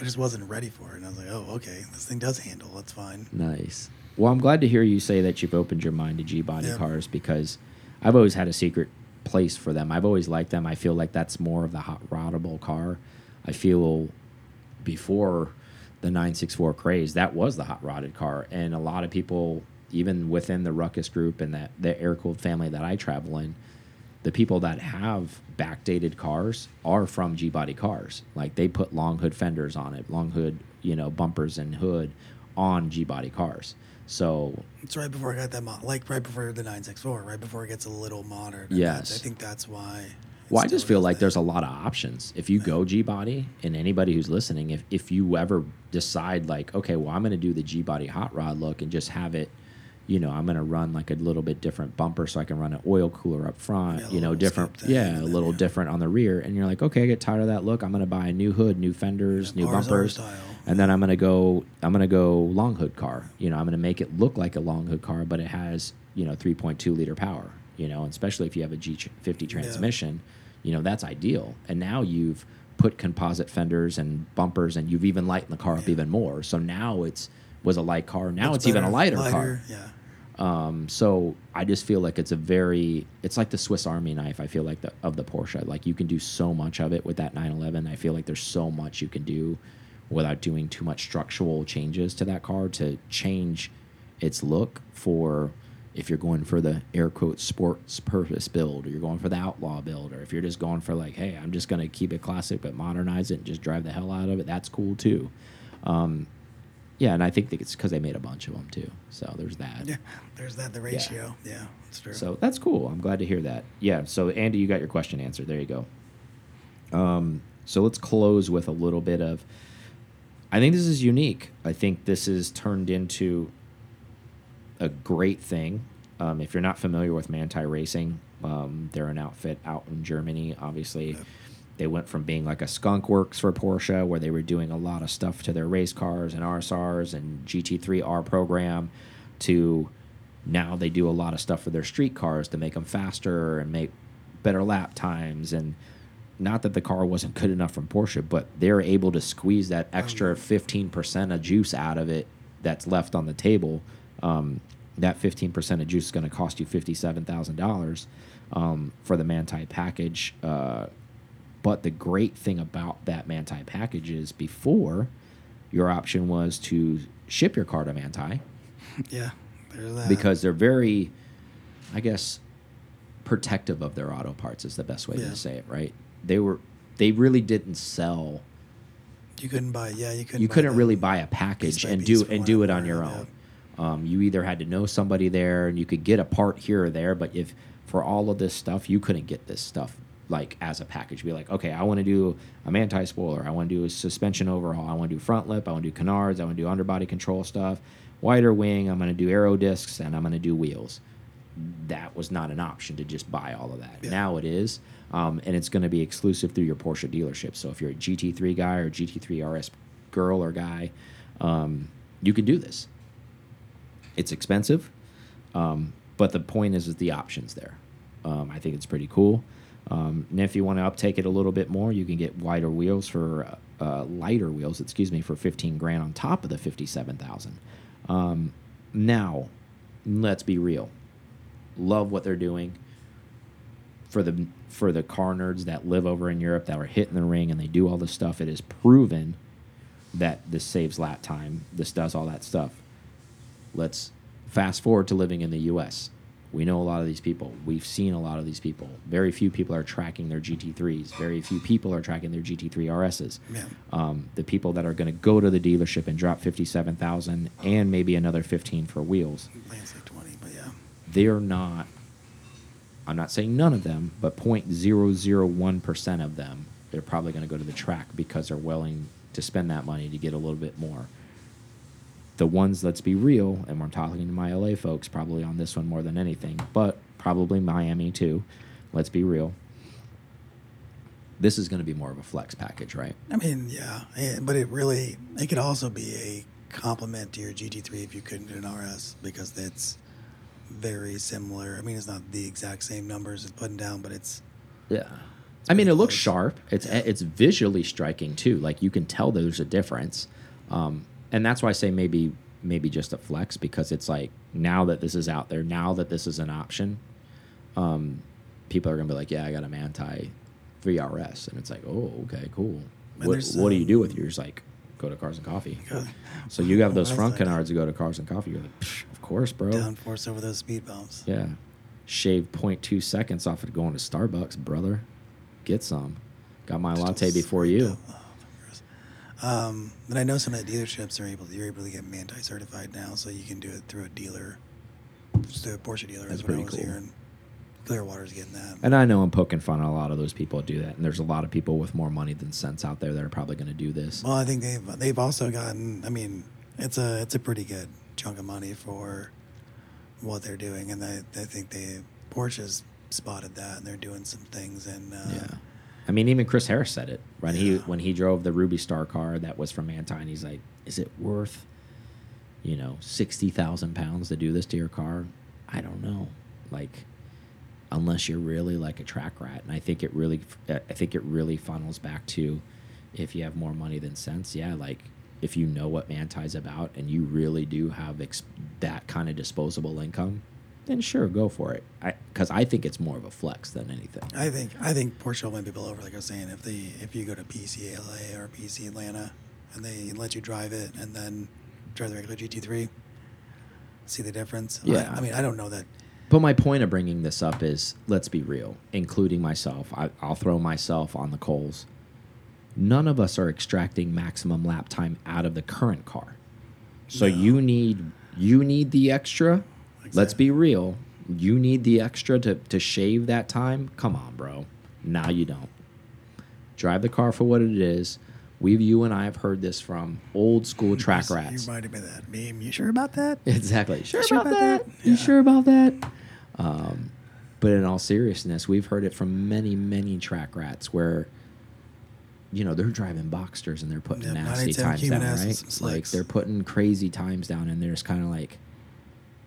I just wasn't ready for it, and I was like, oh, okay, this thing does handle. That's fine. Nice. Well, I'm glad to hear you say that you've opened your mind to G body Yeah. cars because I've always had a secret place for them. I've always liked them. I feel like that's more of the hot roddable car. I feel before the 964 craze, that was the hot rodded car. And a lot of people, even within the Ruckus group and that the air cooled family that I travel in, the people that have backdated cars are from G body cars. Like they put long hood fenders on it, long hood, you know, bumpers and hood on G body cars. So It's right before I got that, mo- like right before the 964, right before it gets a little modern. Yes. I think that's why. Well, I just feel like there's a lot of options. If you go G body, and anybody who's listening, if if you ever decide like, okay, well, I'm going to do the G body hot rod look and just have it, you know, I'm going to run like a little bit different bumper so I can run an oil cooler up front, Yeah, you know, different, yeah, a little yeah. different on the rear. And you're like, okay, I get tired of that look. I'm going to buy a new hood, new fenders, Yeah, new bumpers. And then I'm going to go, I'm going to go long hood car. You know, I'm going to make it look like a long hood car, but it has, you know, 3.2 liter power, you know, especially if you have a G50 transmission, you know, that's ideal. And now you've put composite fenders and bumpers and you've even lightened the car up even more. So now it's, was a light car. Now it's even a better, lighter, car. Yeah. Um, so I just feel like it's a very, it's like the Swiss Army knife. I feel like the of the Porsche. Like you can do so much of it with that 911. I feel like there's so much you can do without doing too much structural changes to that car to change its look for if you're going for the air quote sports purpose build or you're going for the outlaw build or if you're just going for like hey i'm just going to keep it classic but modernize it and just drive the hell out of it that's cool too um, yeah and i think that it's because they made a bunch of them too so there's that Yeah. There's that the ratio. Yeah, that's true. so that's cool. I'm glad to hear that. Yeah. So Andy, you got your question answered. There you go. Um, so let's close with a little bit of. I think this is unique. I think this is turned into a great thing. Um, if you're not familiar with Manthey Racing, um, they're an outfit out in Germany. Obviously, they went from being like a skunk works for Porsche, where they were doing a lot of stuff to their race cars and RSRs and GT3R program, to now they do a lot of stuff for their street cars to make them faster and make better lap times and not that the car wasn't good enough from Porsche, but they're able to squeeze that extra 15% of juice out of it that's left on the table. Um, that 15% of juice is going to cost you $57,000 um, for the Manthey package. Uh, but the great thing about that Manthey package is before your option was to ship your car to Manthey yeah. Because they're very, I guess, protective of their auto parts is the best way Yeah. to say it, right? They were, they really didn't sell. you couldn't buy. Yeah, you couldn't. You couldn't really buy a package and do and do it on your own. Um, you either had to know somebody there, and you could get a part here or there. But if for all of this stuff, you couldn't get this stuff like as a package. Be like, okay, I want to do a anti spoiler. I want to do a suspension overhaul. I want to do front lip. I want to do canards. I want to do underbody control stuff. Wider wing. I'm going to do aero discs, and I'm going to do wheels. That was not an option to just buy all of that. Yeah. Now it is, um, and it's going to be exclusive through your Porsche dealership. So if you're a GT3 guy or GT3 RS girl or guy, um, you can do this. It's expensive, um, but the point is, is the options there. Um, I think it's pretty cool. Um, and if you want to uptake it a little bit more, you can get wider wheels for uh, lighter wheels, excuse me, for 15 grand on top of the 57,000. Um, now, let's be real. Love what they're doing for the for the car nerds that live over in Europe that are hitting the ring and they do all this stuff. It is proven that this saves lap time. This does all that stuff. Let's fast forward to living in the U.S. We know a lot of these people. We've seen a lot of these people. Very few people are tracking their GT3s. Very few people are tracking their GT3 RSs. Yeah. Um, the people that are going to go to the dealership and drop fifty-seven thousand and maybe another fifteen for wheels Lance like twenty, but yeah. they're not I'm not saying none of them, but 0.001% of them, they're probably going to go to the track because they're willing to spend that money to get a little bit more. The ones, let's be real, and we're talking to my LA folks probably on this one more than anything, but probably Miami too. Let's be real. This is going to be more of a flex package, right? I mean, yeah, eh, but it really it could also be a complement to your GT3 if you couldn't do an RS because it's very similar. I mean, it's not the exact same numbers it's putting down, but it's Yeah. I mean, it looks sharp. It's Yeah. it's visually striking too. Like you can tell there's a difference, um, and that's why I say maybe maybe just a flex because it's like now that this is out there, now that this is an option, um, people are gonna be like, yeah, I got a Manthey 3RS, and it's like, oh, okay, cool. And What, what do you um, do with yours? Like, go to Cars and Coffee. So you have those front like- canards to go to Cars and Coffee. You're like, Psh, of course, bro. downforce over those speed bumps. Yeah. Shave 0.2 seconds off of going to Starbucks, brother. Get some. Got my latte before you. up-. Um, and I know some of the dealerships are able you're able to get Manthey certified now, so you can do it through a dealer, just through a Porsche dealer. That's is what I pretty was cool. hearing. Clearwater's getting that. And I know I'm poking fun at a lot of those people that do that. And there's a lot of people with more money than sense out there that are probably going to do this. Well, I think they've they've also gotten. I mean, it's a it's a pretty good chunk of money for what they're doing, and I, I think they Porsche's spotted that, and they're doing some things. And uh, Yeah. I mean, even Chris Harris said it when he when he drove the Ruby Star car that was from Manthey. He's like, "Is it worth, you know, sixty thousand pounds to do this to your car? I don't know. Like, unless you're really like a track rat." And I think it really, I think it really funnels back to, if you have more money than sense, yeah, like if you know what Manthey's about and you really do have ex that kind of disposable income, then sure, go for it. Because I think it's more of a flex than anything. I think I think Porsche will win people over. Like I was saying, if they if you go to PC LA or PC Atlanta, and they let you drive it, and then drive the regular GT3, see the difference. I- Yeah. I, mean, I don't know that. But my point of bringing this up is let's be real, including myself. I, I'll throw myself on the coals. None of us are extracting maximum lap time out of the current car. So No. you need you need the extra. Let's be real. You need the extra to, to shave that time. Come on, bro. Now you don't. Drive the car for what it is. We've you and I have heard this from old school track You- rats. You reminded me of that meme. You sure about that? Exactly. Sure, Sure about, about that? that? You Yeah. sure about that? Um, but in all seriousness, we've heard it from many, many track rats where, you know, they're driving Boxsters and they're putting Yeah, nasty times down, right? some Like they're putting crazy times down, and they're just kind of like,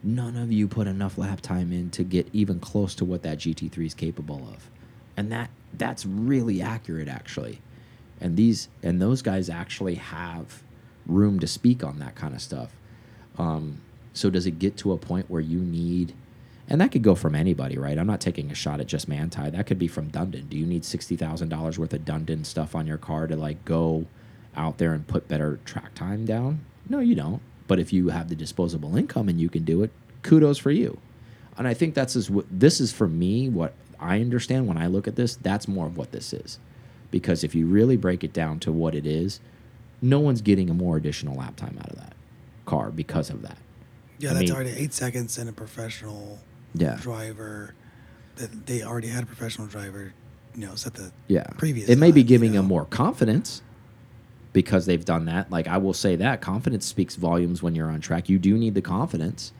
none of you put enough lap time in to get even close to what that GT3 is capable of, and that that's really accurate actually. And these and those guys actually have room to speak on that kind of stuff. Um, so does it get to a point where you need, and that could go from anybody, right? I'm not taking a shot at just Manthey. That could be from Dundon. Do you need sixty thousand dollars worth of Dundon stuff on your car to like go out there and put better track time down? No, you don't. But if you have the disposable income and you can do it, kudos for you. And I think that's is what this is for me. What I understand when I look at this, that's more of what this is. Because if you really break it down to what it is, no one's getting a more additional lap time out of that car because of that. Yeah, I that's mean- already eight seconds in a professional Yeah. driver. That they already had a professional driver, you know, set the Yeah. previous. It may be time, you giving know. them more confidence because they've done that. Like I will say that confidence speaks volumes when you're on track. You do need the confidence.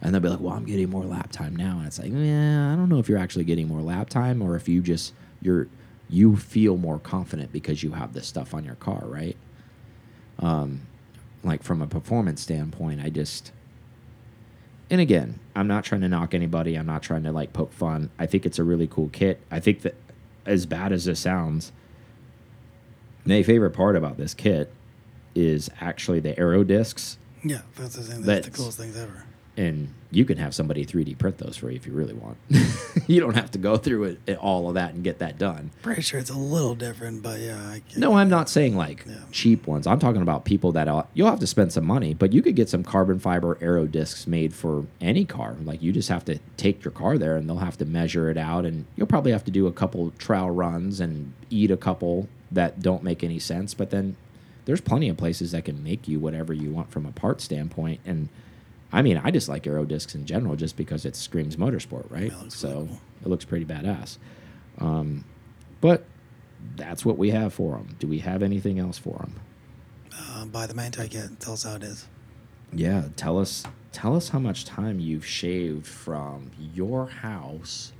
And they'll be like, "Well, I'm getting more lap time now." And it's like, "Yeah, I don't know if you're actually getting more lap time or if you just you're you feel more confident because you have this stuff on your car, right?" Um like from a performance standpoint, I just and again, I'm not trying to knock anybody. I'm not trying to like poke fun. I think it's a really cool kit. I think that as bad as this sounds, my favorite part about this kit is actually the aero discs, Yeah, that's the, thing, that's That's- the coolest things ever. and you can have somebody 3D print those for you if you really want. you don't have to go through it, it- all of that and get that done. Pretty sure it's a little different, but yeah. I, No, I'm not saying like Yeah. cheap ones. I'm talking about people that are, you'll have to spend some money, but you could get some carbon fiber aero discs made for any car. Like you just have to take your car there and they'll have to measure it out, and you'll probably have to do a couple trial runs and eat a couple that don't make any sense. But then there's plenty of places that can make you whatever you want from a part standpoint. And I mean, I just like aero discs in general just because it screams motorsport, right? So really cool. it looks pretty badass. Um, but that's what we have for them. Do we have anything else for them? Uh, buy the Manthey kit. Tell us how it is. Yeah, tell us tell us how much time you've shaved from your house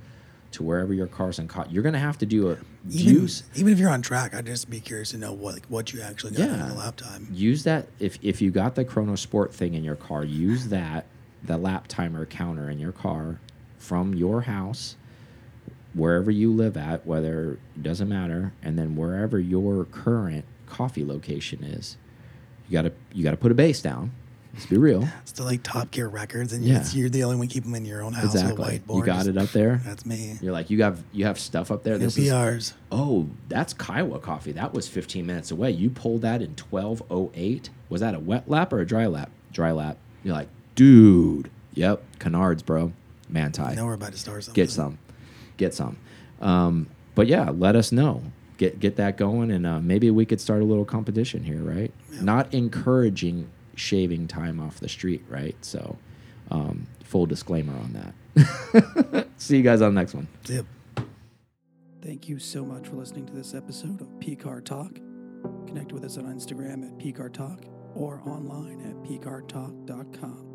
to wherever your car's in caught. You're gonna have to do a Even, use even if you're on track, I'd just be curious to know what like, what you actually got Yeah. in the lap time. use that if if you got the Chrono Sport thing in your car, use that the lap timer counter in your car from your house wherever you live at, whether it doesn't matter, and then wherever your current coffee location is. You gotta you gotta put a base down. Let's be real. It's still like Top Gear records, and Yeah. you're the only one keeping them in your own house with Exactly. You got Just- it up there. That's me. You're like you have you have stuff up there. No This is PRs. oh that's Kiowa coffee. That was 15 minutes away. You pulled that in 12:08. Was that a wet lap or a dry lap? Dry lap. You're like, dude. Yep, Canards, bro. Manthey. I know we're about to start something. Get some. Get some. Um, but yeah, let us know. Get get that going, and uh, maybe we could start a little competition here, right? Yeah. Not encouraging shaving time off the street, right? So, um, full disclaimer on that. See you guys on the next one. Yep. Thank you so much for listening to this episode of PCAR Talk. Connect with us on Instagram at PCAR Talk or online at PCARTalk.com.